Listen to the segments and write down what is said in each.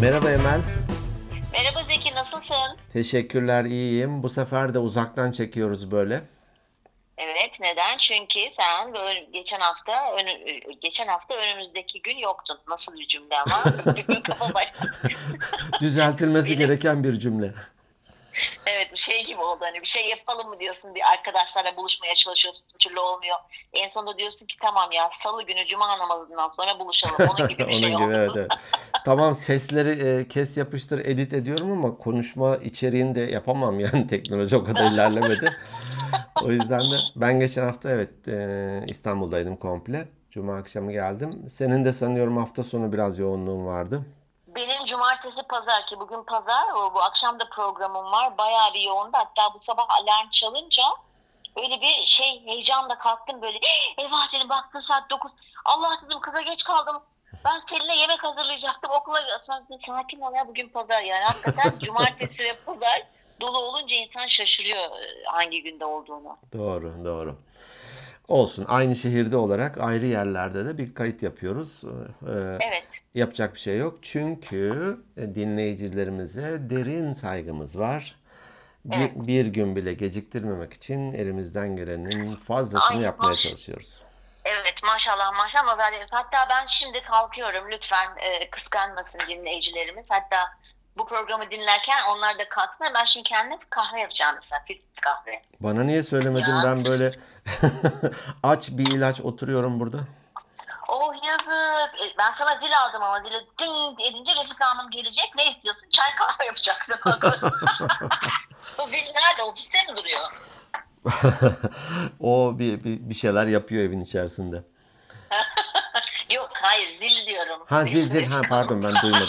Merhaba Emel. Merhaba Zeki nasılsın? Teşekkürler iyiyim. Bu sefer de uzaktan çekiyoruz böyle. Evet neden? Çünkü sen böyle geçen hafta geçen hafta önümüzdeki gün yoktun. Nasıl bir cümle ama? Düzeltilmesi gereken bir cümle. Evet bir şey gibi oldu. Hani bir şey yapalım mı diyorsun bir arkadaşlarla buluşmaya çalışıyorsun bir türlü olmuyor. En sonunda diyorsun ki tamam ya salı günü cuma namazından sonra buluşalım. Onun gibi bir şey gibi oldu. evet, evet. Tamam sesleri e, kes yapıştır edit ediyorum ama konuşma içeriğini de yapamam yani teknoloji o kadar ilerlemedi. O yüzden de ben geçen hafta evet e, İstanbul'daydım komple. Cuma akşamı geldim. Senin de sanıyorum hafta sonu biraz yoğunluğun vardı. Benim cumartesi pazar ki bugün pazar o, bu akşam da programım var. Bayağı bir yoğundu. Hatta bu sabah alarm çalınca öyle bir şey heyecanla kalktım böyle. Eyvah dedim baktım saat 9. Allah dedim kıza geç kaldım. Ben Selin'e yemek hazırlayacaktım. Okula sonra dedim, sakin ol ya bugün pazar yani. Hakikaten cumartesi ve pazar dolu olunca insan şaşırıyor e, hangi günde olduğunu. Doğru, doğru. Olsun. Aynı şehirde olarak ayrı yerlerde de bir kayıt yapıyoruz. Ee, Evet. yapacak bir şey yok. Çünkü dinleyicilerimize derin saygımız var. Bir, Evet. bir gün bile geciktirmemek için elimizden gelenin fazlasını Ay, yapmaya maş- çalışıyoruz. Evet maşallah maşallah. Hatta ben şimdi kalkıyorum. Lütfen e, kıskanmasın dinleyicilerimiz. Hatta bu programı dinlerken onlar da kalksın. Ben şimdi kendime kahve yapacağım mesela. Filtre kahve. Bana niye söylemedin? Ya. Ben böyle aç bir ilaç oturuyorum burada. Oh yazık. E, Ben sana zil aldım ama zile ding edince Refika Hanım gelecek. Ne istiyorsun? Çay kahve yapacaktım. o zil nerede? Ofiste mi duruyor? O bir, bir, bir şeyler yapıyor evin içerisinde. Yok hayır zil diyorum. Ha zil zil ha pardon ben duymadım.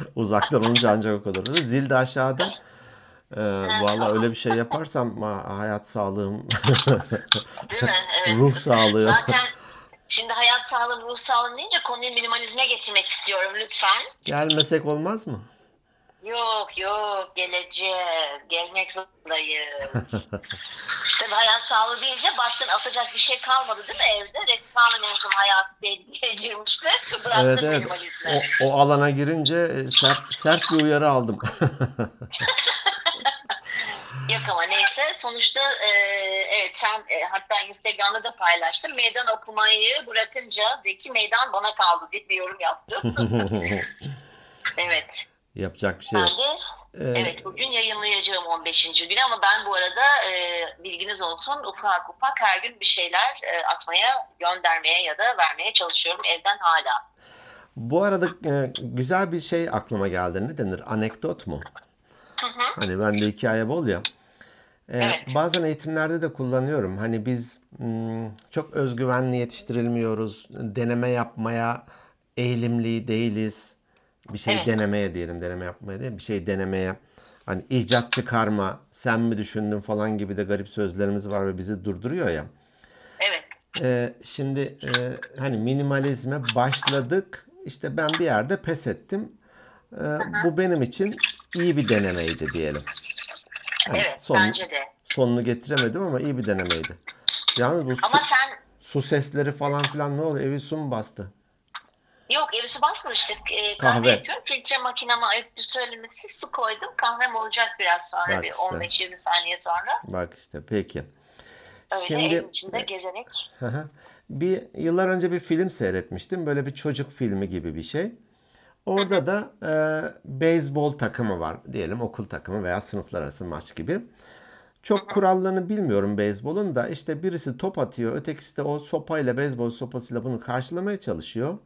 Uzaktan olunca ancak o kadar. Zil de aşağıda. Ee, Valla öyle bir şey yaparsam ha- hayat sağlığım, Değil mi? Evet. ruh sağlığı. Zaten şimdi hayat sağlığı, ruh sağlığı deyince konuyu minimalizme getirmek istiyorum lütfen. Gelmesek olmaz mı? Yok yok geleceğim. Gelmek zorundayız. Tabii hayat sağlığı deyince baktın atacak bir şey kalmadı değil mi evde? Refika Hanım en son hayatı tehlikeye girmişti. Bıraktı Evet evet. O, o alana girince e, sert, sert bir uyarı aldım. Yok ama neyse sonuçta e, evet sen e, hatta Instagram'da da paylaştın. Meydan okumayı bırakınca Zeki meydan bana kaldı diye bir yorum yaptım. evet. Yapacak bir şey Ben yok. de Ee, Evet bugün yayınlayacağım 15. günü ama ben bu arada e, bilginiz olsun ufak ufak her gün bir şeyler e, atmaya, göndermeye ya da vermeye çalışıyorum evden hala. Bu arada e, güzel bir şey aklıma geldi. Ne denir? Anekdot mu? Hı hı. Hani bende hikaye bol ya. Ee, Evet. Bazen eğitimlerde de kullanıyorum. Hani biz hmm, çok özgüvenli yetiştirilmiyoruz. Deneme yapmaya eğilimli değiliz. Bir şey Evet. denemeye diyelim. Deneme yapmaya değil. Bir şey denemeye. Hani icat çıkarma, sen mi düşündün falan gibi de garip sözlerimiz var ve bizi durduruyor ya. Evet. Ee, şimdi e, hani minimalizme başladık. İşte ben bir yerde pes ettim. Ee, bu benim için iyi bir denemeydi diyelim. Hani Evet son- bence de. sonunu getiremedim ama iyi bir denemeydi. Yalnız bu su, Ama sen su sesleri falan filan ne oluyor? Evi su mu bastı? Evisi basmıştık. E, kahve, Kahve. yapıyorum. Filtre makinama ayıptır söylemesi su koydum. Kahvem olacak biraz sonra Bak bir işte. 15-20 saniye sonra. Bak işte peki. Öyle Şimdi evin içinde gezenek. Hı hı. bir yıllar önce bir film seyretmiştim. Böyle bir çocuk filmi gibi bir şey. Orada da e, beyzbol takımı var. Diyelim okul takımı veya sınıflar arası maç gibi. Çok kurallarını bilmiyorum beyzbolun da işte birisi top atıyor, ötekisi de o sopayla beyzbol sopasıyla bunu karşılamaya çalışıyor.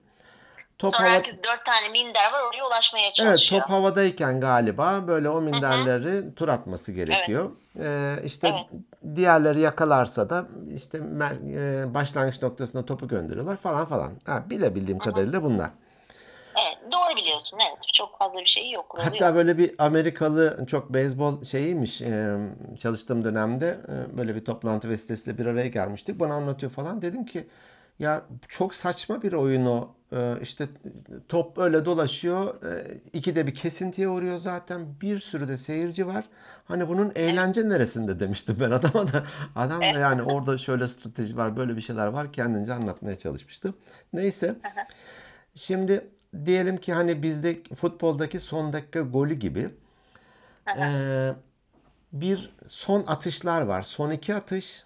Top Sonra hava- herkes dört tane minder var oraya ulaşmaya Evet çalışıyor. top havadayken galiba böyle o minderleri tur atması gerekiyor. Ee, işte Evet. diğerleri yakalarsa da işte mer- e, başlangıç noktasına topu gönderiyorlar falan falan. Ha, bilebildiğim kadarıyla bunlar. Evet, doğru biliyorsun. Evet, çok fazla bir şey yok. Hatta yok. böyle bir Amerikalı çok beyzbol şeyiymiş e, çalıştığım dönemde e, böyle bir toplantı vesilesiyle bir araya gelmiştik. Bana anlatıyor falan. Dedim ki ya çok saçma bir oyun o. E, işte top öyle dolaşıyor. E, ikide bir kesintiye uğruyor zaten. Bir sürü de seyirci var. Hani bunun eğlence neresinde demiştim ben adama da. Adam da yani orada şöyle strateji var, böyle bir şeyler var kendince anlatmaya çalışmıştı. Neyse. Şimdi diyelim ki hani bizde futboldaki son dakika golü gibi e, bir son atışlar var. Son iki atış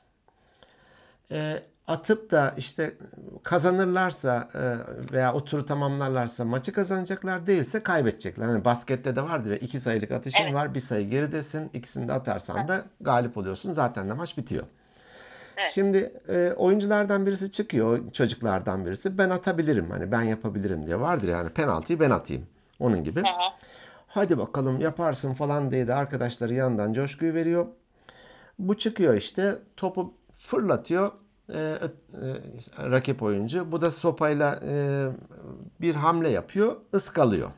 atıp da işte kazanırlarsa e, veya o turu tamamlarlarsa maçı kazanacaklar değilse kaybedecekler. Hani baskette de vardır ya iki sayılık atışın Evet. var bir sayı geridesin ikisini de atarsan da galip oluyorsun zaten de maç bitiyor. Evet. Şimdi e, oyunculardan birisi çıkıyor çocuklardan birisi ben atabilirim hani ben yapabilirim diye vardır yani penaltıyı ben atayım onun gibi. Hı. Hadi bakalım yaparsın falan diye de arkadaşları yandan coşkuyu veriyor. Bu çıkıyor işte topu fırlatıyor e, e, rakip oyuncu. Bu da sopayla e, bir hamle yapıyor, ıskalıyor.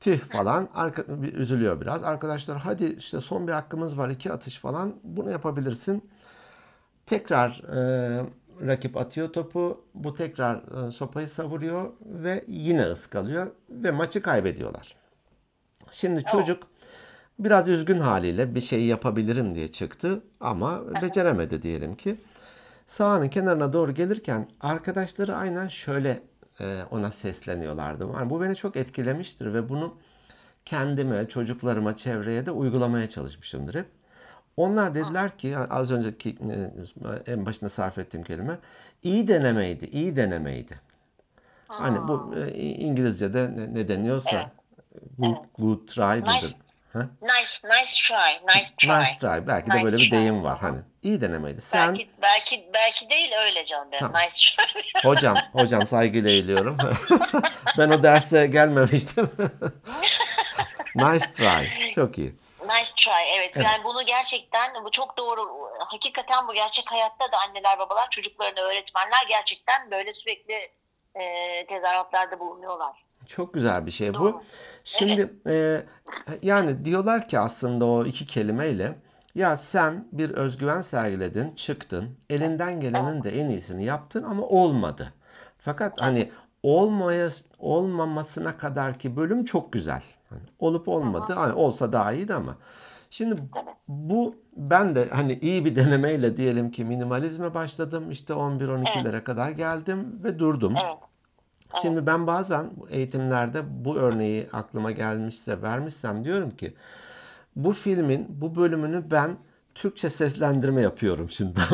Tüh falan arka, bir üzülüyor biraz. Arkadaşlar hadi işte son bir hakkımız var iki atış falan bunu yapabilirsin. Tekrar e, rakip atıyor topu. Bu tekrar e, sopayı savuruyor ve yine ıskalıyor ve maçı kaybediyorlar. Şimdi çocuk biraz üzgün haliyle bir şey yapabilirim diye çıktı ama beceremedi diyelim ki. Sahanın kenarına doğru gelirken arkadaşları aynen şöyle e, ona sesleniyorlardı. Yani bu beni çok etkilemiştir ve bunu kendime, çocuklarıma, çevreye de uygulamaya çalışmışımdır hep. Onlar dediler ki az önceki e, en başında sarf ettiğim kelime iyi denemeydi, iyi denemeydi. Hani bu e, İngilizce'de ne, ne deniyorsa good, good try Nice. Ha? Nice, nice try, nice try. Nice try. Belki de Nice böyle bir try. deyim var. Hani iyi denemeydi. Sen Belki, belki, belki değil öyle canım benim. Tamam. Nice try. hocam hocam saygıyla eğiliyorum. ben o derse gelmemiştim. nice try. Çok iyi. Nice try evet. Evet. Yani bunu gerçekten bu çok doğru. Hakikaten bu gerçek hayatta da anneler babalar çocuklarına öğretmenler gerçekten böyle sürekli e, tezahüratlarda bulunuyorlar. Çok güzel bir şey bu. Şimdi e, yani diyorlar ki aslında o iki kelimeyle ya sen bir özgüven sergiledin, çıktın, elinden gelenin de en iyisini yaptın ama olmadı. Fakat hani olmaya olmamasına kadar ki bölüm çok güzel. Hani olup olmadı, hani olsa daha iyiydi ama. Şimdi bu ben de hani iyi bir denemeyle diyelim ki minimalizme başladım. İşte 11-12'lere kadar geldim ve durdum. Evet. Şimdi ben bazen bu eğitimlerde bu örneği aklıma gelmişse vermişsem diyorum ki bu filmin bu bölümünü ben Türkçe seslendirme yapıyorum şimdi.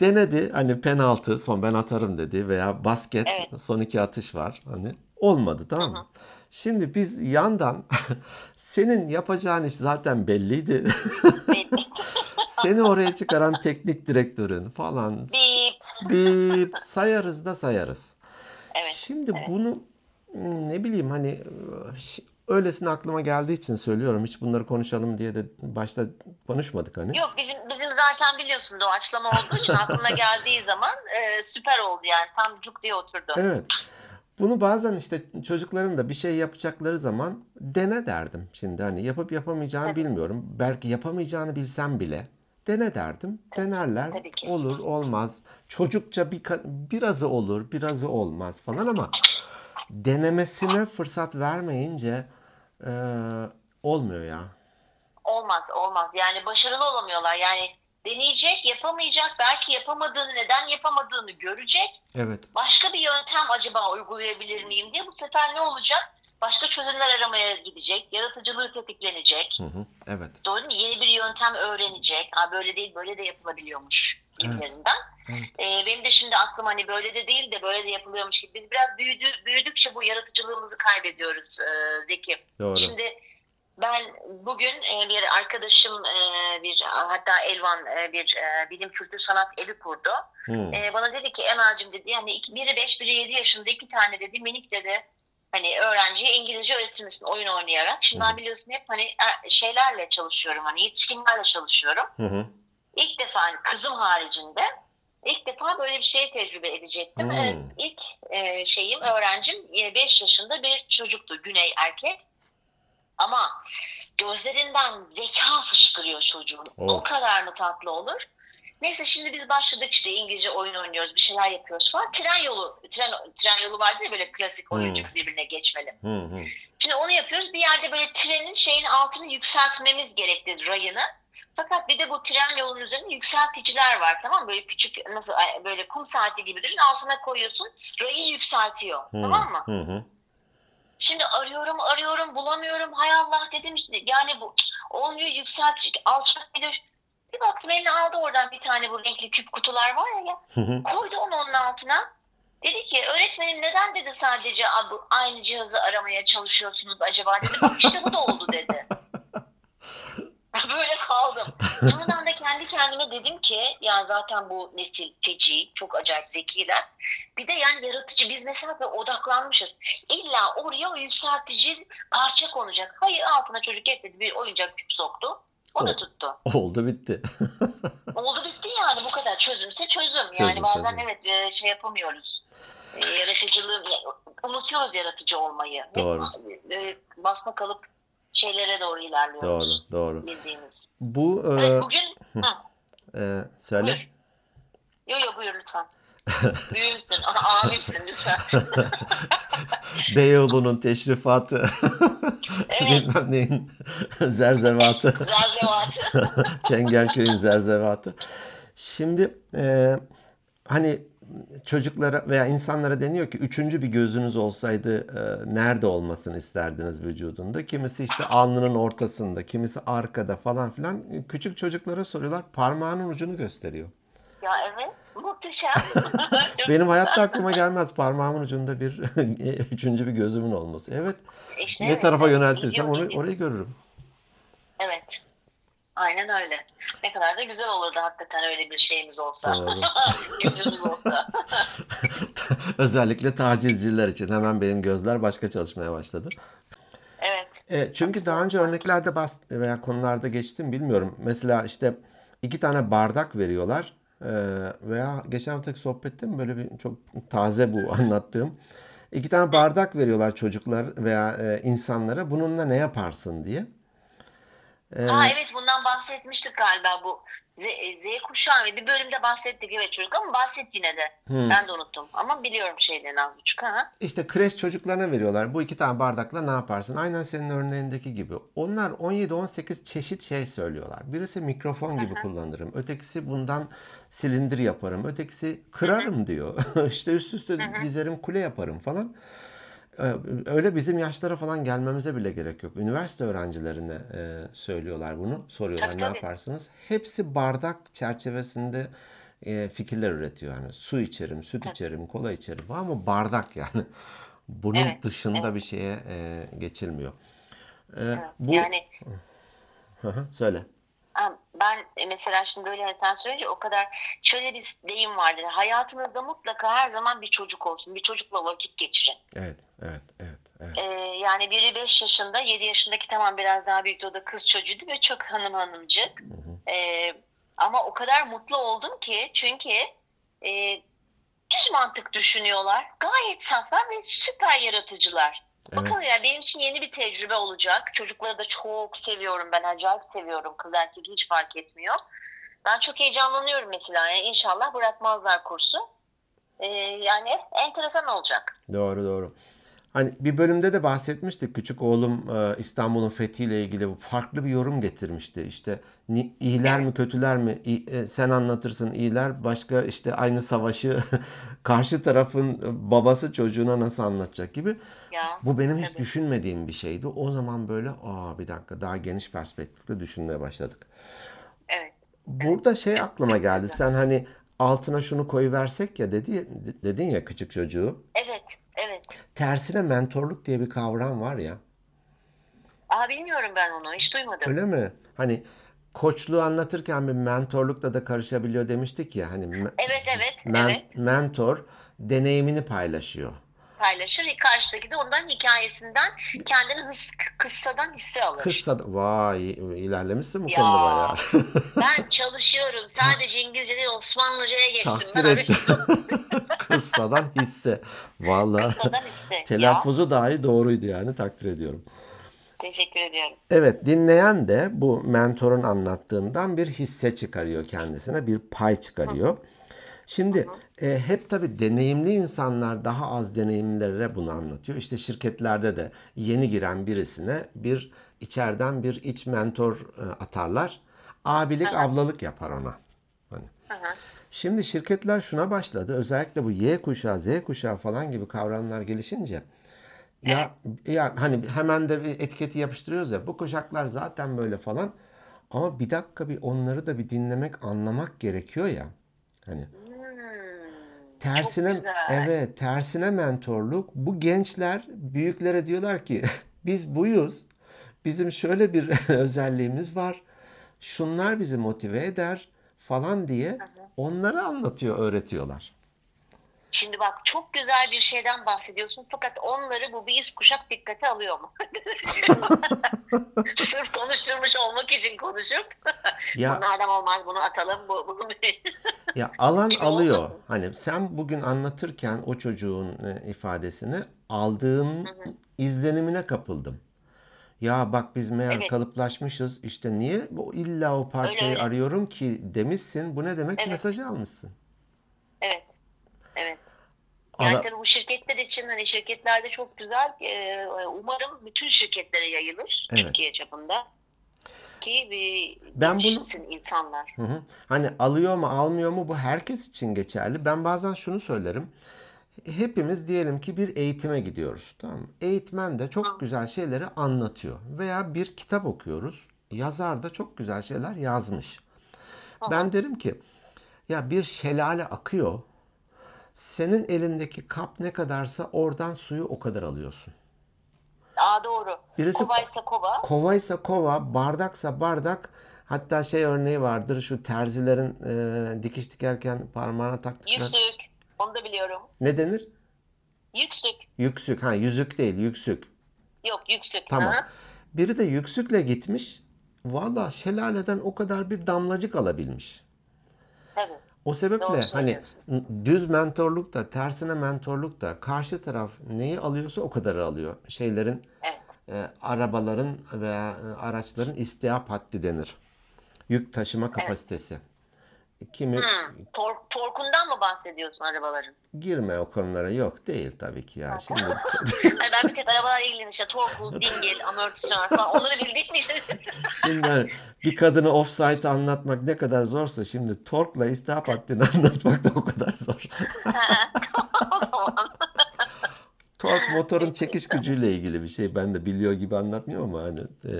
Denedi hani penaltı son ben atarım dedi veya basket Evet. son iki atış var hani olmadı tamam mı? Şimdi biz yandan senin yapacağın iş zaten belliydi. Belli. Seni oraya çıkaran teknik direktörün falan Bip. sayarız da sayarız. Evet. Şimdi bunu hmm, ne bileyim hani öylesine aklıma geldiği için söylüyorum. Hiç bunları konuşalım diye de başta konuşmadık hani. Yok bizim bizim zaten biliyorsun doğaçlama olduğu için aklına geldiği zaman e, süper oldu yani tam cuk diye oturdu. Evet. Bunu bazen işte çocukların da bir şey yapacakları zaman dene derdim. Şimdi hani yapıp yapamayacağını bilmiyorum. Belki yapamayacağını bilsem bile dene derdim. Denerler. Olur, olmaz. Çocukça bir birazı olur, birazı olmaz falan ama denemesine fırsat vermeyince eee, olmuyor ya. Olmaz olmaz yani başarılı olamıyorlar yani deneyecek yapamayacak belki yapamadığını neden yapamadığını görecek Evet. başka bir yöntem acaba uygulayabilir miyim diye bu sefer ne olacak? Başka çözümler aramaya gidecek, yaratıcılığı tetiklenecek. Hı hı. Evet. Doğru mu? Yeni bir yöntem öğrenecek. Ha böyle değil, böyle de yapılabiliyormuş gibilerinden. Evet. Ee, benim de şimdi aklım hani böyle de değil de böyle de yapılıyormuş gibi. Biz biraz büyüdü, büyüdükçe bu yaratıcılığımızı kaybediyoruz e, Zeki. Doğru. Şimdi ben bugün e, bir arkadaşım e, bir hatta Elvan e, bir e, bilim kültür sanat evi kurdu. Hı. E, bana dedi ki Emel'cim dedi yani iki, biri 5 biri 7 yaşında iki tane dedi minik dedi hani öğrenciye İngilizce öğretir misin oyun oynayarak. Şimdi ben biliyorsun hep hani e, şeylerle çalışıyorum hani yetişkinlerle çalışıyorum. Hı hı. İlk defa hani kızım haricinde ilk defa böyle bir şey tecrübe edecektim. Hmm. Evet, ilk e, şeyim öğrencim 5 yaşında bir çocuktu Güney erkek. Ama gözlerinden zeka fışkırıyor çocuğun. O Of. kadar mı tatlı olur? Neyse şimdi biz başladık işte İngilizce oyun oynuyoruz, bir şeyler yapıyoruz falan. Tren yolu, tren, tren yolu vardı ya böyle klasik oyuncak Hmm. birbirine geçmeli. Hı hı. Şimdi onu yapıyoruz. Bir yerde böyle trenin şeyin altını yükseltmemiz gerekti rayını. Fakat bir de bu tren yolunun üzerinde yükselticiler var tamam mı? Böyle küçük nasıl böyle kum saati gibi düşün altına koyuyorsun rayı yükseltiyor Hı, tamam mı? Hı hı. Şimdi arıyorum arıyorum bulamıyorum hay Allah dedim işte yani bu olmuyor yükseltici alçak düş. Bir baktım eline aldı oradan bir tane bu renkli küp kutular var ya, koydu onu onun altına. Dedi ki öğretmenim neden dedi sadece aynı cihazı aramaya çalışıyorsunuz acaba dedi. Bak işte bu da oldu dedi. Böyle kaldım. Sonradan da kendi kendime dedim ki ya zaten bu nesil feci, çok acayip zekiler. Bir de yani yaratıcı biz mesela böyle odaklanmışız. İlla oraya o yükseltici parça konacak. Hayır altına çocuk ekledi bir oyuncak küp soktu. O da Evet. tuttu. Oldu bitti. Oldu bitti yani bu kadar. Çözümse çözüm. Çözüm, yani bazen çözüm. evet e, şey yapamıyoruz. E, Yaratıcılığı unutuyoruz yaratıcı olmayı. Doğru. e, basma kalıp şeylere doğru Doğru, ilerliyoruz. doğru. Bildiğimiz. Bu Evet bugün e, söyle. buyur. Yo yo buyur lütfen. Büyüğümsün, abimsin lütfen. Beyoğlu'nun teşrifatı. Evet. Bilmem neyin zerzevatı. Zerzevatı. Çengelköy'ün zerzevatı. Şimdi e, hani çocuklara veya insanlara deniyor ki üçüncü bir gözünüz olsaydı e, nerede olmasını isterdiniz vücudunda? Kimisi işte alnının ortasında, kimisi arkada falan filan. Küçük çocuklara soruyorlar parmağının ucunu gösteriyor. Ya evet muhteşem. Benim hayatta aklıma gelmez parmağımın ucunda bir üçüncü bir gözümün olması. Evet İşte ne evet, tarafa evet. yöneltirsem orayı, orayı görürüm. Evet. Aynen öyle. Ne kadar da güzel olurdu hakikaten öyle bir şeyimiz olsa. Gözümüz olsa. Özellikle tacizciler için hemen benim gözler başka çalışmaya başladı. Evet. E, çünkü daha önce örneklerde bas veya konularda geçtim bilmiyorum. Mesela işte iki tane bardak veriyorlar E, veya geçen haftaki sohbette mi böyle bir çok taze bu anlattığım. İki tane bardak veriyorlar çocuklar veya e, insanlara bununla ne yaparsın diye. E, Aa evet bundan bahsetmiştik galiba bu Z, Z kuşağı bir bölümde bahsettik evet çocuk ama bahset yine de. Hmm. Ben de unuttum ama biliyorum şeylerini az buçuk. Ha? İşte kreş çocuklarına veriyorlar. Bu iki tane bardakla ne yaparsın? Aynen senin örneğindeki gibi. Onlar 17-18 çeşit şey söylüyorlar. Birisi mikrofon gibi kullanırım. Ötekisi bundan silindir yaparım. Ötekisi kırarım diyor. işte üst üste dizerim kule yaparım falan. Ee, Öyle bizim yaşlara falan gelmemize bile gerek yok. Üniversite öğrencilerine e, söylüyorlar bunu. Soruyorlar Tabii, ne tabii. yaparsınız? Hepsi bardak çerçevesinde e, fikirler üretiyor. Yani su içerim, süt içerim, kola içerim ama bardak yani. Bunun Evet, dışında bir şeye e, geçilmiyor. E, bu Yani söyle. Ben e, mesela şimdi böyle hani sen söyleyince o kadar şöyle bir deyim vardır. Hayatınızda mutlaka her zaman bir çocuk olsun. Bir çocukla vakit geçirin. Evet, evet, evet, evet. Ee, yani biri 5 yaşında, 7 yaşındaki tamam biraz daha büyüktü o da kız çocuğuydu ve çok hanım hanımcık. Ee, ama o kadar mutlu oldum ki çünkü e, düz mantık düşünüyorlar. Gayet saflar ve süper yaratıcılar. Evet. Bakalım ya benim için yeni bir tecrübe olacak. Çocukları da çok seviyorum ben. Acayip seviyorum. Kız erkek hiç fark etmiyor. Ben çok heyecanlanıyorum mesela. Yani inşallah bırakmazlar kursu. Ee, yani enteresan olacak. Doğru doğru. Hani bir bölümde de bahsetmiştik. Küçük oğlum e, İstanbul'un fethiyle ilgili farklı bir yorum getirmişti. İşte iyiler mi kötüler mi? E, sen anlatırsın iyiler. Başka işte aynı savaşı karşı tarafın babası çocuğuna nasıl anlatacak gibi. Ya. Bu benim hiç Tabii. düşünmediğim bir şeydi. O zaman böyle aa bir dakika daha geniş perspektifle düşünmeye başladık. Evet. Burada şey aklıma Çok geldi. güzel. Sen hani altına şunu koyuversek ya dedi dedin ya küçük çocuğu. Evet. Evet. Tersine mentorluk diye bir kavram var ya. Aa bilmiyorum ben onu. Hiç duymadım. Öyle mi? Hani koçluğu anlatırken bir mentorlukla da karışabiliyor demiştik ya. Hani Evet evet. men- evet. mentor deneyimini paylaşıyor. Paylaşır. Karşıdaki de ondan hikayesinden kendini hıs, kıssadan hisse alır. Kısa vay ilerlemişsin bu Ya. konuda bayağı. Ben çalışıyorum. Sadece İngilizce değil Osmanlıca'ya geçtim. Takdir ben ettim. Kıssadan hisse. Vallahi Kıssadan hisse. Ya, telaffuzu dahi doğruydu yani takdir ediyorum. teşekkür ediyorum. Evet, dinleyen de bu mentorun anlattığından bir hisse çıkarıyor kendisine, bir pay çıkarıyor. Şimdi e, hep tabii deneyimli insanlar daha az deneyimlilere bunu anlatıyor. İşte şirketlerde de yeni giren birisine bir içeriden bir iç mentor e, atarlar. Abilik, hı. ablalık yapar ona. Hani. Şimdi şirketler şuna başladı. Özellikle bu Y kuşağı, Z kuşağı falan gibi kavramlar gelişince ya ya hani hemen de bir etiketi yapıştırıyoruz ya. Bu kuşaklar zaten böyle falan. Ama bir dakika bir onları da bir dinlemek, anlamak gerekiyor ya. Hani Hmm, tersine evet, tersine mentorluk. Bu gençler büyüklere diyorlar ki biz buyuz. Bizim şöyle bir özelliğimiz var. Şunlar bizi motive eder falan diye onları anlatıyor, öğretiyorlar. Şimdi bak çok güzel bir şeyden bahsediyorsun fakat onları bu bir kuşak dikkate alıyor mu? Sırf konuşturmuş olmak için konuşup Ya bunlardan olmaz bunu atalım bu, bu Ya alan alıyor. Hani sen bugün anlatırken o çocuğun e, ifadesini aldığın izlenimine kapıldım. Ya bak biz meğer Evet. kalıplaşmışız. İşte niye bu illa o parçayı Öyle, öyle. arıyorum ki demişsin. Bu ne demek? Evet. Mesajı almışsın. Yani tabii bu şirketler için hani şirketlerde çok güzel e, umarım bütün şirketlere yayılır Evet. Türkiye çapında ki bir Ben bunu- insanlar. Hı hı. Hani alıyor mu almıyor mu bu herkes için geçerli. Ben bazen şunu söylerim. Hepimiz diyelim ki bir eğitime gidiyoruz. Tamam mı? Eğitmen de çok güzel şeyleri anlatıyor. Veya bir kitap okuyoruz. Yazar da çok güzel şeyler yazmış. Ben derim ki ya bir şelale akıyor. Senin elindeki kap ne kadarsa oradan suyu o kadar alıyorsun. Aa doğru. Birisi Kovaysa kova. Kovaysa kova, bardaksa bardak. Hatta şey örneği vardır şu terzilerin e, dikiş dikerken parmağına taktıkları. Yüksük. Onu da biliyorum. Ne denir? Yüksük. Yüksük. Ha yüzük değil yüksük. Yok yüksük. Tamam. Hı. Biri de yüksükle gitmiş. Valla şelaleden o kadar bir damlacık alabilmiş. O sebeple hani düz mentorluk da tersine mentorluk da karşı taraf neyi alıyorsa o kadarı alıyor. Şeylerin Evet. e, arabaların veya e, araçların istihap haddi denir. Yük taşıma kapasitesi. Kimi Hmm. Tor- torkundan mı bahsediyorsun arabaların? girme o konulara yok değil tabii ki ya. Şimdi Hani ben bir tek arabalarla ilgiliyim işte torku, dingil, amortisör falan onları bildik mi işte? şimdi hani bir kadını offside anlatmak ne kadar zorsa şimdi torkla istihap haddini anlatmak da o kadar zor. Tork motorun çekiş gücüyle ilgili bir şey. Ben de biliyor gibi anlatmıyorum ama hani e,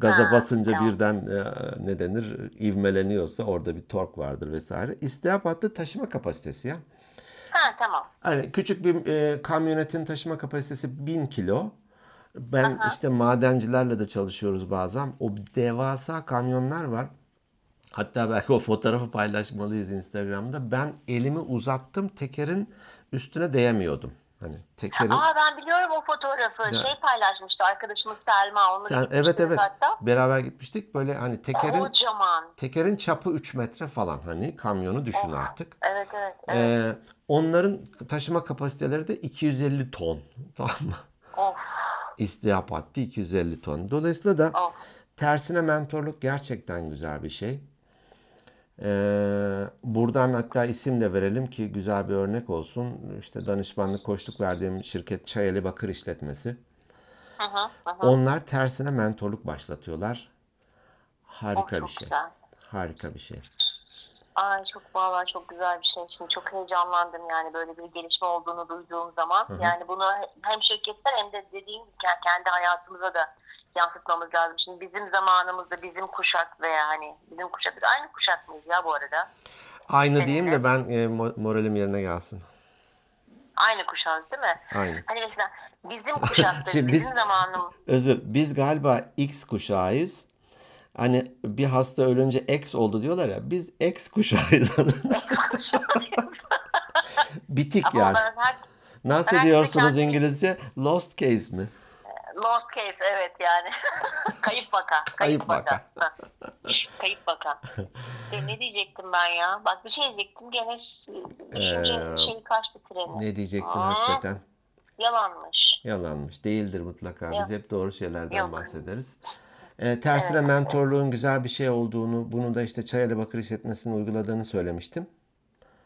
gaza Ha, basınca tamam. birden e, ne denir ivmeleniyorsa orada bir tork vardır vesaire. İstihap hattı taşıma kapasitesi ya. Ha tamam. Hani küçük bir e, kamyonetin taşıma kapasitesi 1000 kilo. Ben Aha. işte madencilerle de çalışıyoruz bazen. O devasa kamyonlar var. Hatta belki o fotoğrafı paylaşmalıyız Instagram'da. Ben elimi uzattım tekerin üstüne değemiyordum. Hani tekerin Aa ben biliyorum o fotoğrafı. Şey paylaşmıştı arkadaşımız Selma. Onunla sen evet evet Hatta. beraber gitmiştik. Böyle hani tekerin Kocaman. tekerin çapı 3 metre falan hani kamyonu düşün artık. Evet evet. evet. Ee, onların taşıma kapasiteleri de 250 ton. Tamam mı? Of İstihap haddi 250 ton. Dolayısıyla da of. tersine mentorluk gerçekten güzel bir şey. Ee, buradan hatta isim de verelim ki güzel bir örnek olsun. İşte danışmanlık, koçluk verdiğim şirket Çayeli Bakır İşletmesi. Hı hı. Onlar tersine mentorluk başlatıyorlar. Harika Of, bir şey. güzel. Harika bir şey. Ay çok vallahi çok güzel bir şey. Şimdi çok heyecanlandım yani böyle bir gelişme olduğunu duyduğum zaman. Yani bunu hem şirketler hem de dediğim gibi ke- kendi hayatımıza da yansıtmamız lazım. Şimdi bizim zamanımızda bizim kuşak veya hani bizim kuşak biz aynı kuşak mıyız ya bu arada? Aynı diyeyim de ben e, mo- moralim yerine gelsin. Aynı kuşağız değil mi? Aynı. Hani mesela bizim kuşakta Şimdi bizim biz- zamanımız Özür, biz galiba X kuşağıyız. Hani bir hasta ölünce X oldu diyorlar ya. Biz X kuşağıyız. Bitik ama yani. her Nasıl ben diyorsunuz kendi- İngilizce? Lost case mi? lost case evet yani. kayıp vaka. Kayıp vaka. Ha. kayıp vaka. E, ne diyecektim ben ya? Bak bir şey diyecektim gene düşünce Ee, şeyi kaçtı treni. Ne diyecektin Aa. hakikaten? Yalanmış. Yalanmış. Değildir mutlaka. Biz Yok. hep doğru şeylerden Yok. bahsederiz. Ee, tersine Evet. mentorluğun güzel bir şey olduğunu, bunu da işte Çayeli Bakır İşletmesi'nin uyguladığını söylemiştim.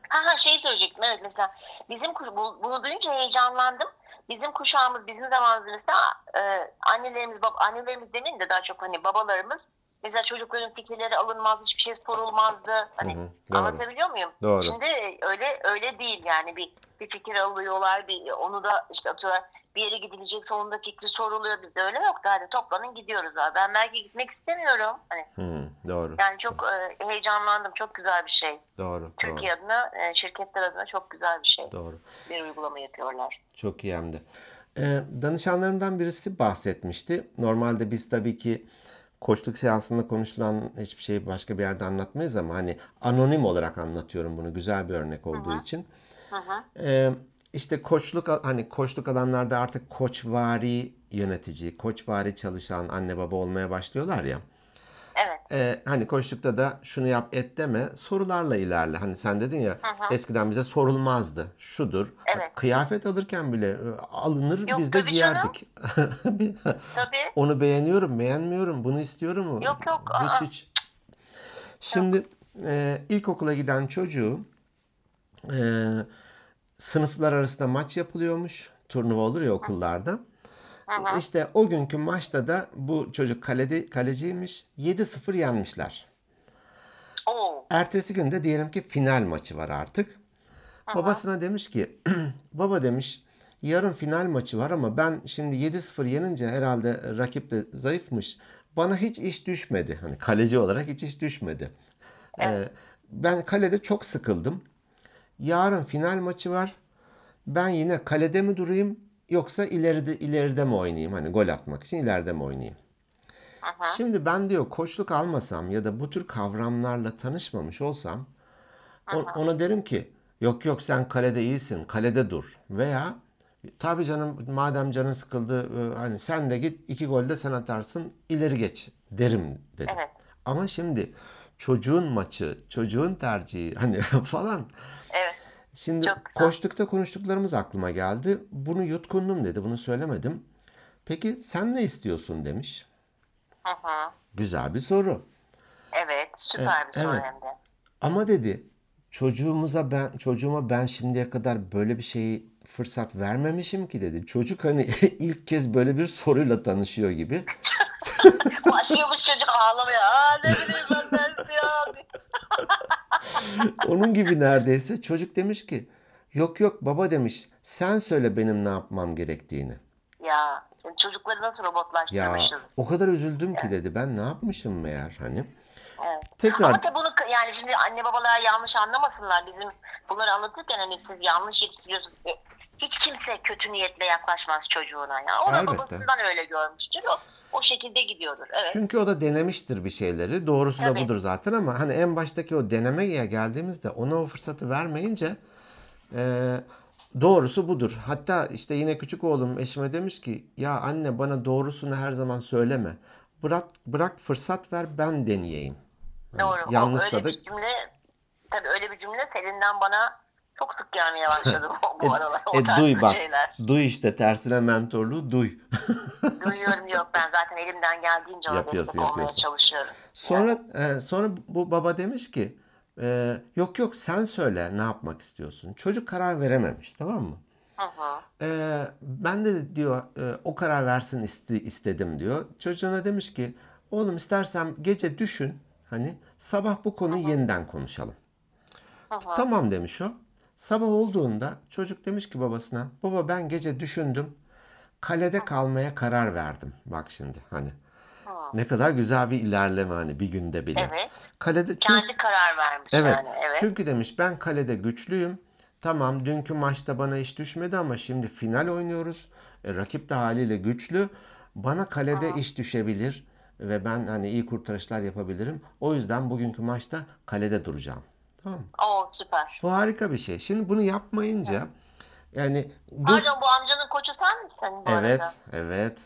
Ha ha şey söyleyecektim evet mesela bizim bunu duyunca heyecanlandım. Bizim kuşağımız bizim zamanımızda e, annelerimiz bab, annelerimiz demeyeyim de daha çok hani babalarımız mesela çocukların fikirleri alınmaz, hiçbir şey sorulmazdı. Hani Hı hı, doğru. anlatabiliyor muyum? Doğru. Şimdi öyle öyle değil yani bir bir fikir alıyorlar, bir onu da işte atıyorlar. Bir yere gidilecekse onun da fikri soruluyor. Bizde öyle yok. Hadi toplanın gidiyoruz abi. Ben belki gitmek istemiyorum. Hani Hı, doğru. yani çok e, heyecanlandım. Çok güzel bir şey. Doğru. Doğru. Türkiye adına, e, şirketler adına çok güzel bir şey. Doğru. Bir uygulama yapıyorlar. Çok iyi hem de. Ee, danışanlarımdan birisi bahsetmişti. Normalde biz tabii ki koçluk seansında konuşulan hiçbir şeyi başka bir yerde anlatmayız ama hani anonim olarak anlatıyorum bunu güzel bir örnek olduğu için. Hı hı. Ee, işte koçluk hani koçluk alanlarda artık koçvari yönetici, koçvari çalışan anne baba olmaya başlıyorlar ya. Evet. Ee, hani koçlukta da şunu yap et deme sorularla ilerle. Hani sen dedin ya hı. eskiden bize sorulmazdı. Şudur. Evet. Kıyafet alırken bile e, alınır Yok, biz de tabii giyerdik. Tabii. Onu beğeniyorum, beğenmiyorum, bunu istiyorum mu? Yok, yok, Hiç aa. hiç. Şimdi e, ilkokula giden çocuğu e, sınıflar arasında maç yapılıyormuş. Turnuva olur ya okullarda. İşte o günkü maçta da bu çocuk kalede, kaleciymiş. 7-0 yenmişler. Oo. Ertesi günde diyelim ki final maçı var artık. Babasına demiş ki baba demiş yarın final maçı var ama ben şimdi 7-0 yenince herhalde rakip de zayıfmış. Bana hiç iş düşmedi. Hani kaleci olarak hiç iş düşmedi. Ee, ben kalede çok sıkıldım. Yarın final maçı var. Ben yine kalede mi durayım yoksa ileride ileride mi oynayayım? Hani gol atmak için ileride mi oynayayım? Aha. Şimdi ben diyor koçluk almasam ya da bu tür kavramlarla tanışmamış olsam o- ona derim ki yok yok sen kalede iyisin kalede dur veya tabii canım madem canın sıkıldı e, hani sen de git iki golde sen atarsın ileri geç derim dedim. Evet. Ama şimdi çocuğun maçı çocuğun tercihi hani falan. Şimdi Çok koştukta konuştuklarımız aklıma geldi. Bunu yutkundum dedi. Bunu söylemedim. Peki sen ne istiyorsun demiş. Hı hı. Güzel bir soru. Evet. Süper bir soru evet. hem de. Ama dedi çocuğumuza ben çocuğuma ben şimdiye kadar böyle bir şeyi fırsat vermemişim ki dedi. Çocuk hani ilk kez böyle bir soruyla tanışıyor gibi. Başlıyormuş çocuk ağlamaya. Aa ne bileyim ben dersi ya. Onun gibi neredeyse çocuk demiş ki yok yok baba demiş sen söyle benim ne yapmam gerektiğini. Ya çocukları nasıl Ya robotlaştırmışız. o kadar üzüldüm ki dedi ben ne yapmışım meğer hani. Evet. Tekrar Ama tabii bunu yani şimdi anne babalar yanlış anlamasınlar. Bizim bunları anlatırken hani siz yanlış yetiştiriyorsunuz. E, Hiç kimse kötü niyetle yaklaşmaz çocuğuna ya. O da Elbette. babasından öyle görmüştür. O, o şekilde gidiyordur. Evet. Çünkü o da denemiştir bir şeyleri. Doğrusu da Tabii. budur zaten ama hani en baştaki o denemeye geldiğimizde ona o fırsatı vermeyince e, doğrusu budur. Hatta işte yine küçük oğlum eşime demiş ki ya anne bana doğrusunu her zaman söyleme. Bırak bırak fırsat ver ben deneyeyim. Hani Doğru. O yanlışsa öyle da bir cümle tabii öyle bir cümle Selin'den bana çok sık gelmeye başladı bu, bu aralar. O e, duy bak. şeyler. Duy işte tersine mentorluğu duy. Duyuyorum yok ben zaten elimden geldiğince Yapıyorsun, yapıyorsun. çalışıyorum. Sonra e, sonra bu baba demiş ki e, yok yok sen söyle ne yapmak istiyorsun. Çocuk karar verememiş tamam mı? Hı hı. Ee, ben de diyor e, o karar versin isti- istedim diyor. Çocuğuna demiş ki oğlum istersen gece düşün hani sabah bu konuyu yeniden konuşalım. Hı hı. Tamam demiş o. Sabah olduğunda çocuk demiş ki babasına baba ben gece düşündüm kalede kalmaya karar verdim. Bak şimdi hani ne kadar güzel bir ilerleme hani bir günde bile. Evet. Kalede çünkü Kendi karar vermiş Evet. yani. Evet. Çünkü demiş ben kalede güçlüyüm. Tamam dünkü maçta bana iş düşmedi ama şimdi final oynuyoruz. E, rakip de haliyle güçlü. Bana kalede iş düşebilir ve ben hani iyi kurtarışlar yapabilirim. O yüzden bugünkü maçta kalede duracağım. Tamam mı? Oo süper. Bu harika bir şey. Şimdi bunu yapmayınca yani dur. Pardon bu amcanın koçu sen misin bu Evet, arada? evet.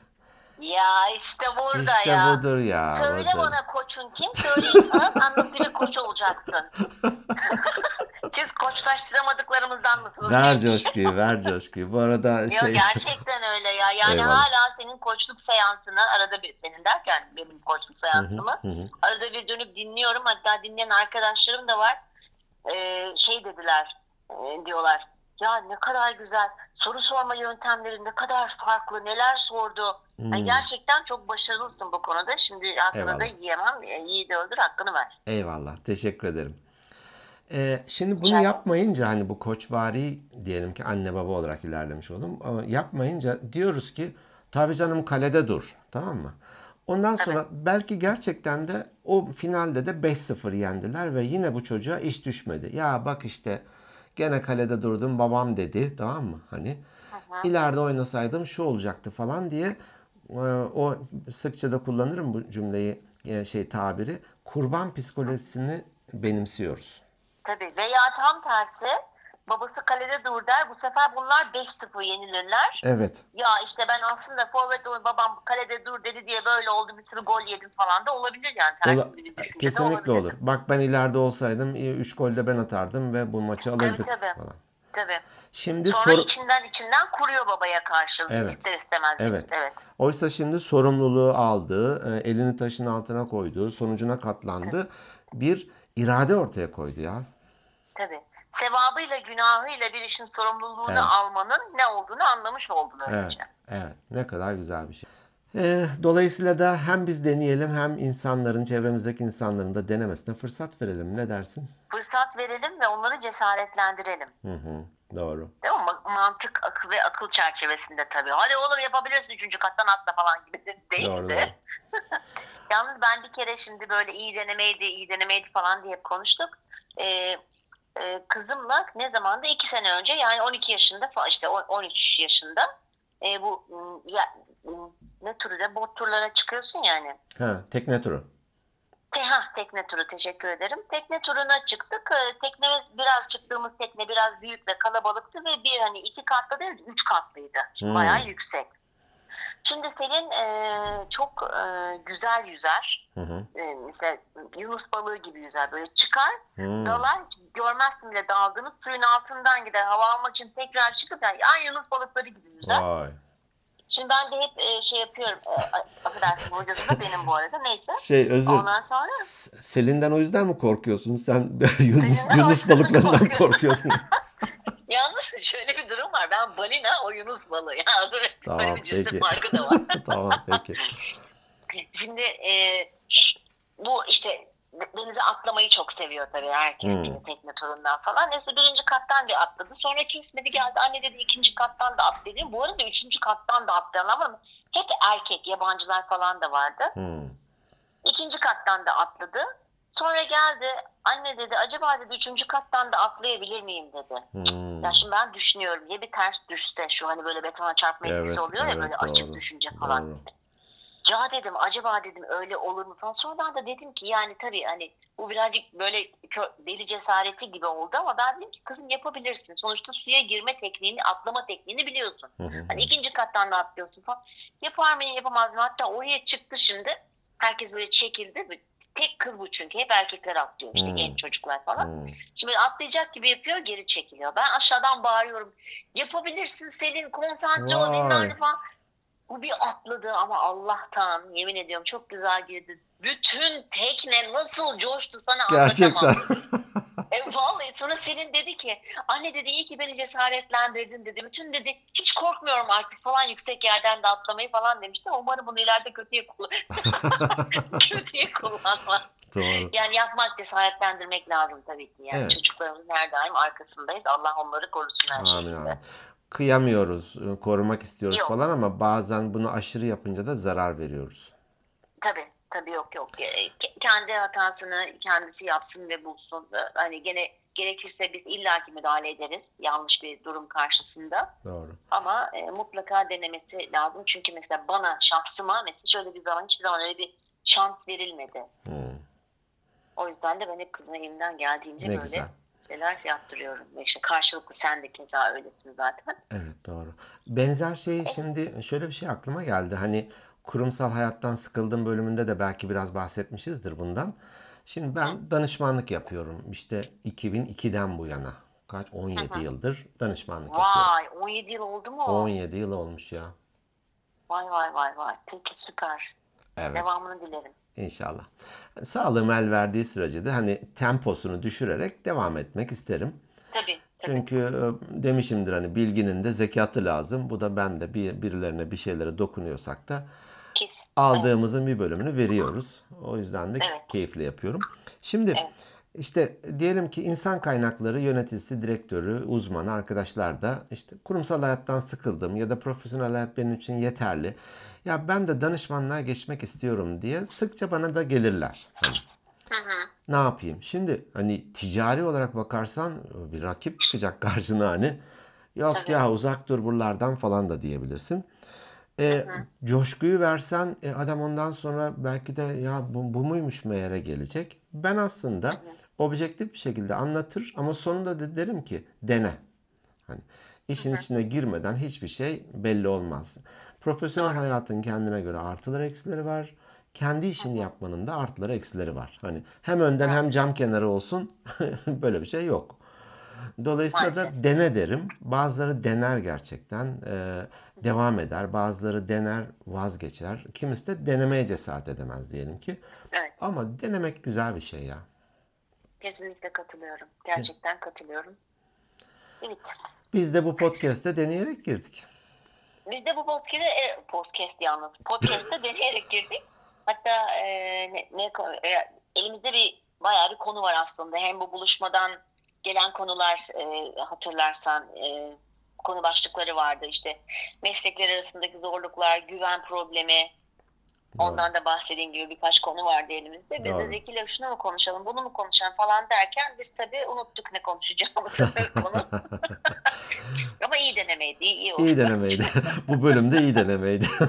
Ya işte burada İşte ya. budur ya. Söyle budur. bana koçun kim? Söyleyeyim sana sen nasıl bir koç olacaksın? Siz koçlaştıramadıklarımızdan mısınız? Ver Neymiş? coşkuyu, ver coşkuyu. Bu arada Yok şey gerçekten öyle ya. Yani Eyvallah. hala senin koçluk seansını arada bir senin derken benim koçluk seansımı arada bir dönüp dinliyorum. Hatta dinleyen arkadaşlarım da var. Ee, şey dediler e, diyorlar. ya ne kadar güzel soru sorma yöntemleri ne kadar farklı neler sordu. Yani Hmm. gerçekten çok başarılısın bu konuda. Şimdi hakkını da Eyvallah. yiyemem. E, Yiğidi öldür hakkını ver. Eyvallah. Teşekkür ederim. Ee, şimdi bunu ederim. yapmayınca hani bu koçvari diyelim ki anne baba olarak ilerlemiş oldum. Ama yapmayınca diyoruz ki tabii canım kalede dur. Tamam mı? Ondan sonra belki gerçekten de o finalde de 5-0 yendiler ve yine bu çocuğa iş düşmedi. Ya bak işte gene kalede durdum babam dedi tamam mı? Hani ileride oynasaydım şu olacaktı falan diye e, o sıkça da kullanırım bu cümleyi e, şey tabiri kurban psikolojisini benimsiyoruz. Tabii veya tam tersi babası kalede dur der. Bu sefer bunlar 5-0 yenilirler. Evet. Ya işte ben aslında forvet oyun babam kalede dur dedi diye böyle oldu bir sürü gol yedim falan da olabilir yani. Ola- kesinlikle olur. Bak ben ileride olsaydım 3 gol de ben atardım ve bu maçı alırdık tabii. falan. Tabii. Şimdi Sonra soru içinden içinden kuruyor babaya karşı. Evet. İster istemez. Evet. evet. oysa şimdi sorumluluğu aldı, e, elini taşın altına koydu, sonucuna katlandı. Bir irade ortaya koydu ya. Tabii. Sevabıyla günahıyla bir işin sorumluluğunu Evet. almanın ne olduğunu anlamış oldun Evet, öylece. evet. Ne kadar güzel bir şey. Ee, dolayısıyla da hem biz deneyelim hem insanların, çevremizdeki insanların da denemesine fırsat verelim. Ne dersin? Fırsat verelim ve onları cesaretlendirelim. Hı hı, doğru. Değil mi? Ma- Mantık akıl ve akıl çerçevesinde tabii. Hadi oğlum yapabilirsin üçüncü kattan atla falan gibi de değil Doğru, de. doğru. Yalnız ben bir kere şimdi böyle iyi denemeydi, iyi denemeydi falan diye hep konuştuk. Ee, e, kızımla ne zamanda? iki sene önce yani 12 yaşında falan işte on- 13 yaşında e, bu m, ya, m, ne türü de bot turlara çıkıyorsun yani. Ha, tekne turu. Te, ha, tekne turu teşekkür ederim. Tekne turuna çıktık. Ee, Teknemiz biraz çıktığımız tekne biraz büyük ve kalabalıktı ve bir hani iki katlı değil üç katlıydı. Hmm. Bayağı yüksek. Şimdi Selin e, çok e, güzel yüzer. Hı hı. E, mesela Yunus balığı gibi yüzer. Böyle çıkar, Hmm. dalar, görmezsin bile daldığını suyun altından gider. Hava almak için tekrar çıkıp yani aynı Yunus balıkları gibi yüzer. Vay. Şimdi ben de hep e, şey yapıyorum. E, affedersin hocası da benim bu arada. Neyse. Şey özür. Ondan sonra Selin'den o yüzden mi korkuyorsun? Sen Yunus, Yunus balıklarından korkuyorum. Yalnız şöyle bir durum var. Ben balina, o Yunus balığı. Yani böyle Tamam bir cisim farkı da var. tamam peki. Şimdi e, bu işte denize atlamayı çok seviyor tabii herkes Hmm. tekne turundan falan. Neyse birinci kattan bir atladı. Sonra kesmedi geldi. Anne dedi ikinci kattan da at dedi. Bu arada üçüncü kattan da atlayanlar var ama hep erkek yabancılar falan da vardı. Hmm. İkinci kattan da atladı. Sonra geldi anne dedi acaba dedi üçüncü kattan da atlayabilir miyim dedi. Hmm. Ya şimdi ben düşünüyorum ya bir ters düşse şu hani böyle betona çarpma etkisi Evet, oluyor ya evet, böyle açık doğru, düşünce falan. doğru. Ya dedim acaba dedim öyle olur mu falan. Sonradan da dedim ki yani tabii hani bu birazcık böyle deli cesareti gibi oldu ama ben dedim ki kızım yapabilirsin. Sonuçta suya girme tekniğini, atlama tekniğini biliyorsun. Hani ikinci kattan da atlıyorsun falan. Yapar mıyım yapamaz mıyım? Hatta oraya çıktı şimdi. Herkes böyle çekildi. Tek kız bu çünkü. Hep erkekler atlıyor işte Hmm. genç çocuklar falan. Hmm. Şimdi atlayacak gibi yapıyor geri çekiliyor. Ben aşağıdan bağırıyorum. Yapabilirsin Selin konsantre ol falan. Bu bir atladı ama Allah'tan yemin ediyorum çok güzel girdi. Bütün tekne nasıl coştu sana Gerçekten. anlatamam. E, vallahi sonra Selin dedi ki anne dedi iyi ki beni cesaretlendirdin dedi. Bütün dedi hiç korkmuyorum artık falan yüksek yerden de atlamayı falan demişti. Umarım bunu ileride kötüye, kullan kötüye kullanmaz. Doğru. Yani yapmak cesaretlendirmek lazım tabii ki. Yani Evet. çocuklarımızın her daim arkasındayız. Allah onları korusun her Amin şekilde. amin. Kıyamıyoruz, e, korumak istiyoruz Yok. falan ama bazen bunu aşırı yapınca da zarar veriyoruz. Tabii tabii yok yok. Ke- Kendi hatasını kendisi yapsın ve bulsun. Hani gene gerekirse biz illaki müdahale ederiz yanlış bir durum karşısında. Doğru. Ama e, mutlaka denemesi lazım. Çünkü mesela bana şahsıma mesela şöyle bir zaman hiçbir zaman öyle bir şans verilmedi. Hmm. O yüzden de ben hep kızıma elimden geldiğince Ne böyle güzel. şeyler yaptırıyorum. İşte karşılıklı sen de keza öylesin zaten. Evet doğru. Benzer şey şimdi şöyle bir şey aklıma geldi. Hani kurumsal hayattan sıkıldığım bölümünde de belki biraz bahsetmişizdir bundan. Şimdi ben danışmanlık yapıyorum. İşte 2002'den bu yana. Kaç? 17 yıldır danışmanlık yapıyorum. Vay 17 yıl oldu mu? 17 yıl olmuş ya. Vay vay vay vay. Peki süper. Evet. Devamını dilerim. İnşallah. Sağlığım el verdiği sürece de hani temposunu düşürerek devam etmek isterim. Tabii Çünkü e, demişimdir hani bilginin de zekatı lazım. Bu da ben de bir, birilerine bir şeylere dokunuyorsak da Kesin. Aldığımızın bir bölümünü veriyoruz. O yüzden de Evet. keyifli yapıyorum. Şimdi Evet. işte diyelim ki insan kaynakları yöneticisi, direktörü, uzmanı arkadaşlar da işte kurumsal hayattan sıkıldım ya da profesyonel hayat benim için yeterli. Ya ben de danışmanlığa geçmek istiyorum diye sıkça bana da gelirler. Hani Hı hı. ne yapayım? Şimdi hani ticari olarak bakarsan bir rakip çıkacak karşına hani. Yok Tabii. ya uzak dur buralardan falan da diyebilirsin. E, coşkuyu versen e, adam ondan sonra belki de ya bu, bu muymuş meğere gelecek. Ben aslında objektif bir şekilde anlatır ama sonunda da derim ki dene. Hani işin içine girmeden hiçbir şey belli olmaz. Profesyonel hayatın kendine göre artıları eksileri var. Kendi işini yapmanın da artıları eksileri var. Hani hem önden hem cam kenarı olsun böyle bir şey yok. Dolayısıyla da dene derim. Bazıları dener gerçekten. e, devam eder. Bazıları dener vazgeçer. Kimisi de denemeye cesaret edemez diyelim ki. Evet. Ama denemek güzel bir şey ya. Kesinlikle katılıyorum. Gerçekten katılıyorum. Evet. Biz de bu podcast'te deneyerek girdik. Biz de bu podcast'e, e, podcast yalnız, podcast'e deneyerek girdik. Hatta e, ne, ne, e, elimizde bir bayağı bir konu var aslında. Hem bu buluşmadan gelen konular e, hatırlarsan e, konu başlıkları vardı. İşte meslekler arasındaki zorluklar, güven problemi, Ondan da bahsettiğim gibi birkaç konu vardı elimizde. Biz Doğru. de Zeki ile şunu mu konuşalım, bunu mu konuşalım falan derken biz tabii unuttuk ne konuşacağımızı konu. Ama iyi denemeydi, iyi, iyi oldu. İyi denemeydi. bu bölümde iyi denemeydi.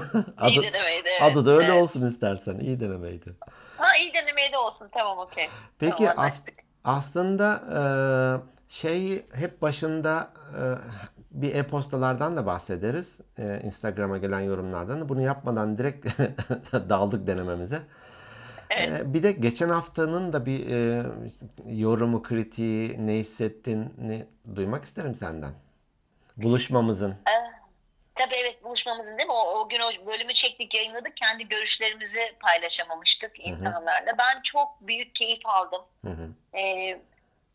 İyi adı, denemeydi, evet. adı da öyle evet. olsun istersen. İyi denemeydi. Ha iyi denemeydi olsun, tamam okey. Peki Tamam, as-. Aslında e, şey hep başında e, bir e-postalardan da bahsederiz. E, Instagram'a gelen yorumlardan da. Bunu yapmadan direkt daldık denememize. Evet. E, bir de geçen haftanın da bir e, yorumu, kritiği, ne hissettin, ne duymak isterim senden. Buluşmamızın. Ee, tabii evet buluşmamızın değil mi? O, o gün o bölümü çektik, yayınladık. Kendi görüşlerimizi paylaşamamıştık insanlarla. Ben çok büyük keyif aldım. Hı hı. Ee,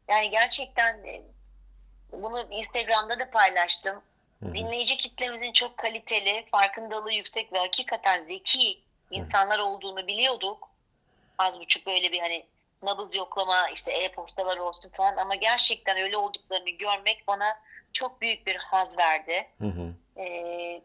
yani gerçekten e, bunu Instagram'da da paylaştım. Hı hı. Dinleyici kitlemizin çok kaliteli, farkındalığı yüksek ve hakikaten zeki insanlar olduğunu biliyorduk. Az buçuk böyle bir hani nabız yoklama, işte e-postalar olsun falan ama gerçekten öyle olduklarını görmek bana çok büyük bir haz verdi. Hı hı. Ee,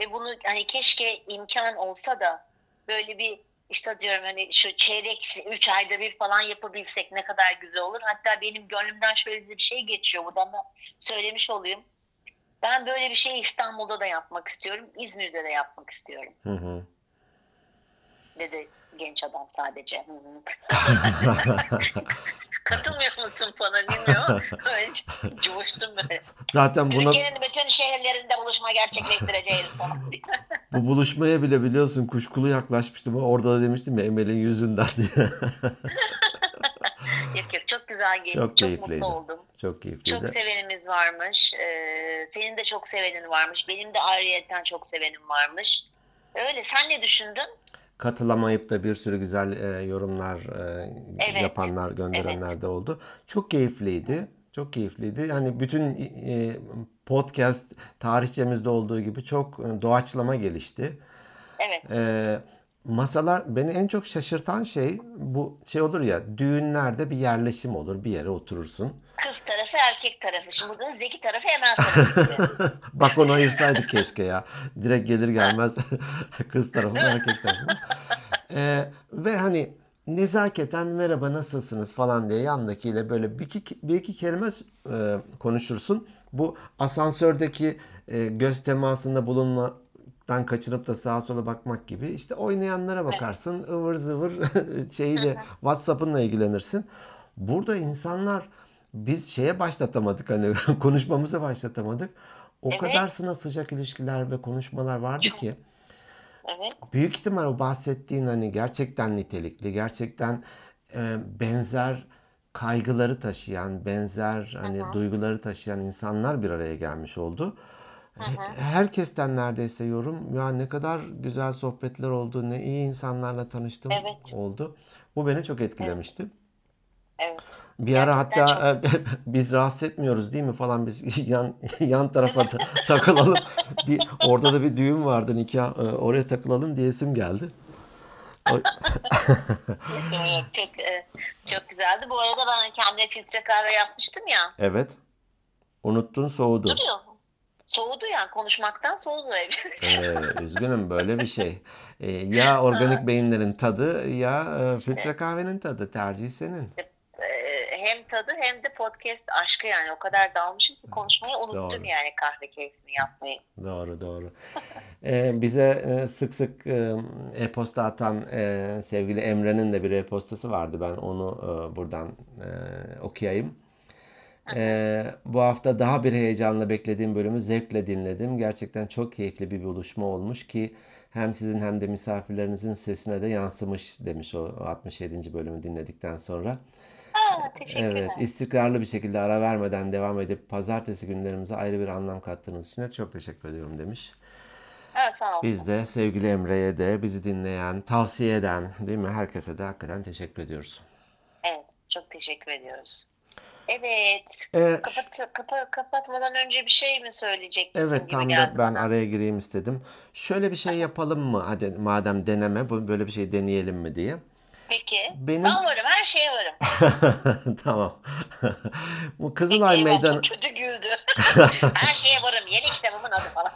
ve bunu hani keşke imkan olsa da böyle bir işte diyorum hani şu çeyrek üç ayda bir falan yapabilsek ne kadar güzel olur. Hatta benim gönlümden şöyle bir şey geçiyor. Buradan da söylemiş olayım. Ben böyle bir şeyi İstanbul'da da yapmak istiyorum. İzmir'de de yapmak istiyorum. Hı hı. Dedi genç adam sadece. Katılmıyor musun bana bilmiyorum. Coştum böyle. Zaten buna Türkiye'nin bütün şehirlerinde buluşma gerçekleştireceğiz falan. Bu buluşmaya bile biliyorsun kuşkulu yaklaşmıştım. Orada da demiştim ya Emel'in yüzünden diye. yok yok çok güzel geçti. Çok Çok, mutlu oldum. Çok Çok keyifliydi. sevenimiz varmış. Ee, senin de çok sevenin varmış. Benim de ayrıyeten çok sevenim varmış. Öyle. Sen ne düşündün? Katılamayıp da bir sürü güzel e, yorumlar e, Evet. yapanlar, gönderenler de oldu. Çok keyifliydi. Çok keyifliydi. Yani bütün e, podcast tarihçemizde olduğu gibi çok e, doğaçlama gelişti. Evet. E, masalar beni en çok şaşırtan şey bu şey olur ya düğünlerde bir yerleşim olur bir yere oturursun. Kız tarafı erkek tarafı. Şimdi burada Zeki tarafı Emel tarafı. Bak onu ayırsaydık keşke ya. Direkt gelir gelmez kız tarafı erkek tarafı? Ee, ve hani nezaketen merhaba nasılsınız falan diye yandakiyle böyle bir iki, bir iki kelime e, konuşursun. Bu asansördeki e, göz temasında bulunmaktan kaçınıp da sağa sola bakmak gibi. İşte oynayanlara bakarsın ıvır zıvır şeyiyle WhatsApp'ınla ilgilenirsin. Burada insanlar biz şeye başlatamadık hani konuşmamızı başlatamadık. O Evet. kadar sına sıcak ilişkiler ve konuşmalar vardı ki Evet. büyük ihtimal o bahsettiğin hani gerçekten nitelikli, gerçekten e, benzer kaygıları taşıyan, benzer hani duyguları taşıyan insanlar bir araya gelmiş oldu. He- Herkesten neredeyse yorum ya ne kadar güzel sohbetler oldu, ne iyi insanlarla tanıştım Evet. oldu. Bu beni çok etkilemişti. Evet. Bir ara Gerçekten hatta biz rahatsız etmiyoruz değil mi falan biz yan yan tarafa ta- takılalım. Orada da bir düğün vardı nikah e, oraya takılalım diyesim geldi. Çok e, çok güzeldi. Bu arada ben kendime filtre kahve yapmıştım ya. Evet. Unuttun soğudu. Duruyor. Soğudu yani konuşmaktan soğudu ev. Ee, üzgünüm böyle bir şey. Ee, ya organik beyinlerin tadı ya e, filtre kahvenin tadı. Tercih senin. Ee, hem tadı hem de podcast aşkı yani o kadar dalmışım ki konuşmayı unuttum Doğru. yani kahve keyfini yapmayı. Doğru doğru. Ee, bize e, sık sık e, e-posta atan e, sevgili Emre'nin de bir e-postası vardı. Ben onu e, buradan e, okuyayım. E, bu hafta daha bir heyecanla beklediğim bölümü zevkle dinledim. Gerçekten çok keyifli bir buluşma olmuş ki hem sizin hem de misafirlerinizin sesine de yansımış demiş o 67. bölümü dinledikten sonra. Teşekkürler. Evet, istikrarlı bir şekilde ara vermeden devam edip pazartesi günlerimize ayrı bir anlam kattığınız için de çok teşekkür ediyorum demiş. Evet, sağ ol. Biz de sevgili Emre'ye de bizi dinleyen, tavsiye eden değil mi? Herkese de hakikaten teşekkür ediyoruz. Evet, çok teşekkür ediyoruz. Evet, Ee, kapat, kapa- kapatmadan önce bir şey mi söyleyecektin evet tam da ben araya gireyim istedim. Şöyle bir şey yapalım mı? Hadi madem deneme, böyle bir şey deneyelim mi diye. Peki, Benim- ben varım, her şeye varım. Tamam. Bu Kızılay Eyvah, Meydanı kötü güldü. her şeye varım, yeni kitabımın adı falan.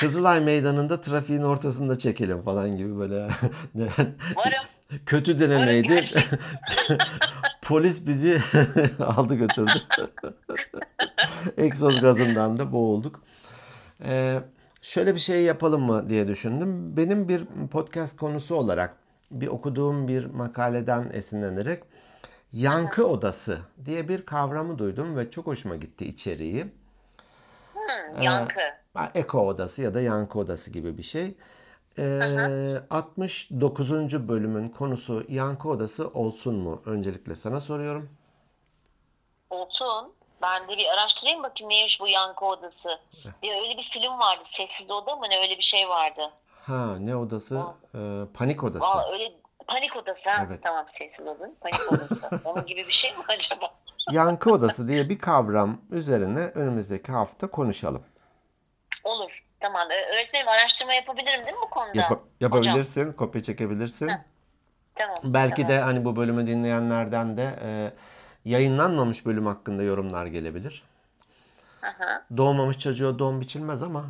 Kızılay Meydanı'nda trafiğin ortasında çekelim falan gibi böyle Varım. kötü denemeydi. Polis bizi aldı götürdü. Egzoz gazından da boğulduk. Ee, şöyle bir şey yapalım mı diye düşündüm. Benim bir podcast konusu olarak bir okuduğum bir makaleden esinlenerek yankı odası diye bir kavramı duydum ve çok hoşuma gitti içeriği. Hmm, yankı. Eko odası ya da yankı odası gibi bir şey. Ee, 69. bölümün konusu yankı odası olsun mu? Öncelikle sana soruyorum. Olsun. Ben de bir araştırayım bakayım neymiş bu yankı odası. Bir öyle bir film vardı. Sessiz oda mı ne öyle bir şey vardı. Ha ne odası? Ee, panik odası. Valla öyle panik odası ha. Evet. Tamam sessiz odanın panik odası. Onun gibi bir şey mi acaba? Yankı odası diye bir kavram üzerine önümüzdeki hafta konuşalım. Olur. Tamam. Öğretmenim araştırma yapabilirim değil mi bu konuda? Yapa- yapabilirsin, kopya çekebilirsin. Heh, Tamam. Belki tamam. de hani bu bölümü dinleyenlerden de e, yayınlanmamış bölüm hakkında yorumlar gelebilir. Aha. Doğmamış çocuğa doğum biçilmez ama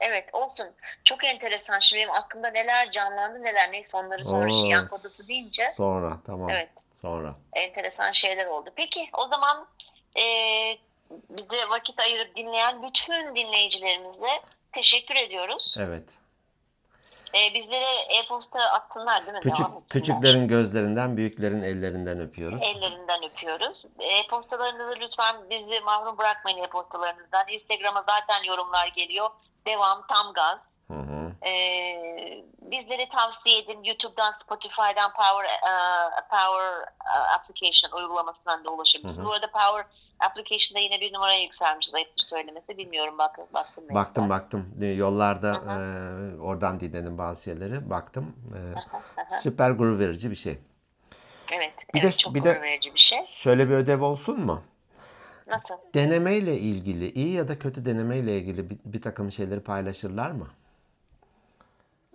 Evet olsun. Çok enteresan. Şimdi benim aklımda neler canlandı neler neyse onları sonra Oo. yankı odası deyince sonra tamam. Evet. Sonra. enteresan şeyler oldu. Peki o zaman eee bize vakit ayırıp dinleyen bütün dinleyicilerimize teşekkür ediyoruz. Evet. Eee bizlere e-posta atsınlar değil mi? Küçük Devam küçüklerin gözlerinden, büyüklerin ellerinden öpüyoruz. Ellerinden öpüyoruz. E-postalarınızı lütfen bizi mahrum bırakmayın e-postalarınızdan. Instagram'a zaten yorumlar geliyor. Devam tam gaz. Hı hı. Ee, bizleri tavsiye edin. YouTube'dan, Spotify'dan Power e, Power e, Application uygulamasından da ulaşabilirsiniz. Hı hı. Bu arada Power Application'da yine bir numaraya yükselmiş. Zayıftır söylemesi. Bilmiyorum. Bak, baktım. Baktım yoksa? baktım. Yollarda Hı e, oradan dinledim bazı şeyleri. Baktım. E, hı. süper gurur verici bir şey. Evet. Bir evet de- çok bir de- gurur verici bir şey. Şöyle bir ödev olsun mu? Nasıl? Denemeyle ilgili, iyi ya da kötü denemeyle ilgili bir, bir takım şeyleri paylaşırlar mı?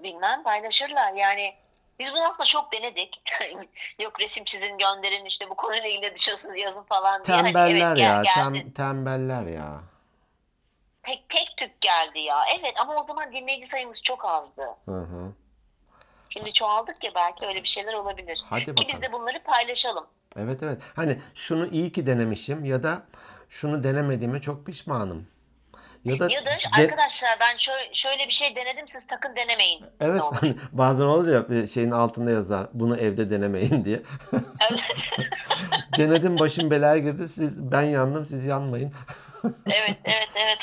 Bilmem paylaşırlar. Yani biz bunu aslında çok denedik. Yok resim çizin gönderin işte bu konuyla ilgili düşünüyorsunuz yazın falan diye. Hani Tembeller evet, ya, gel- tem, tembeller ya. Tek, tek tük geldi ya. Evet ama o zaman dinleyici sayımız çok azdı. Hı hı. Şimdi çoğaldık ya belki öyle bir şeyler olabilir. Hadi Ki bakalım. biz de bunları paylaşalım. Evet evet. Hani şunu iyi ki denemişim ya da şunu denemediğime çok pişmanım. Ya da Ya da arkadaşlar ben şöyle, şöyle bir şey denedim siz sakın denemeyin. evet olur. hani bazen oluyor ya şeyin altında yazar bunu evde denemeyin diye. Evet, Denedim başım belaya girdi. Siz ben yandım siz yanmayın. evet, evet. evet.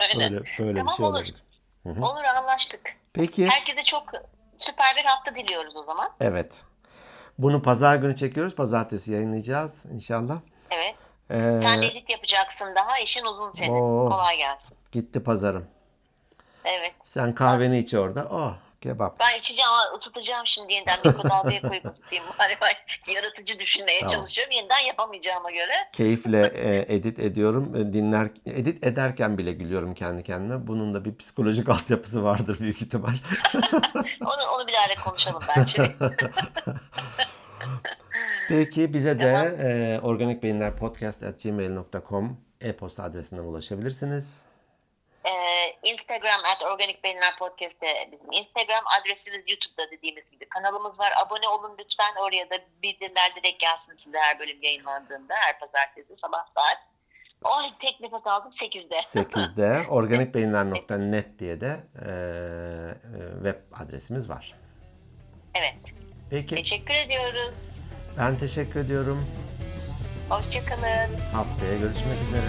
Aynen öyle. Böyle böyle bir Tamam, şey olur. olabilir. Hı hı. Olur anlaştık. Peki. Herkese çok süper bir hafta diliyoruz o zaman. Evet. Bunu pazar günü çekiyoruz. Pazartesi yayınlayacağız inşallah. Evet. Ee, Sen de edit yapacaksın daha. İşin uzun senin. Oo. Kolay gelsin. gitti pazarım. Evet. Sen kahveni iç orada. Oh Kebap. Ben içeceğim ama ısıtacağım şimdi yeniden mikrodalgaya koyup ısıtayım. Bari bari yaratıcı düşünmeye Tamam. çalışıyorum. Yeniden yapamayacağıma göre. Keyifle e, edit ediyorum. E, Dinler edit ederken bile gülüyorum kendi kendime. Bunun da bir psikolojik altyapısı vardır büyük ihtimal. Onu, onu bir ara konuşalım bence. Peki bize de Tamam. e, organikbeyinlerpodcast.gmail.com e-posta adresinden ulaşabilirsiniz. Ee, Instagram at Organik Beyinler Podcast'te bizim Instagram adresimiz YouTube'da dediğimiz gibi kanalımız var. Abone olun lütfen oraya da bildirimler direkt gelsin size her bölüm yayınlandığında her pazartesi sabah saat. Oh tek nefes aldım 8'de. 8'de organikbeyinler.net diye de e, e, web adresimiz var. Evet. Peki Teşekkür ediyoruz. Ben teşekkür ediyorum. Hoşçakalın. Haftaya görüşmek üzere.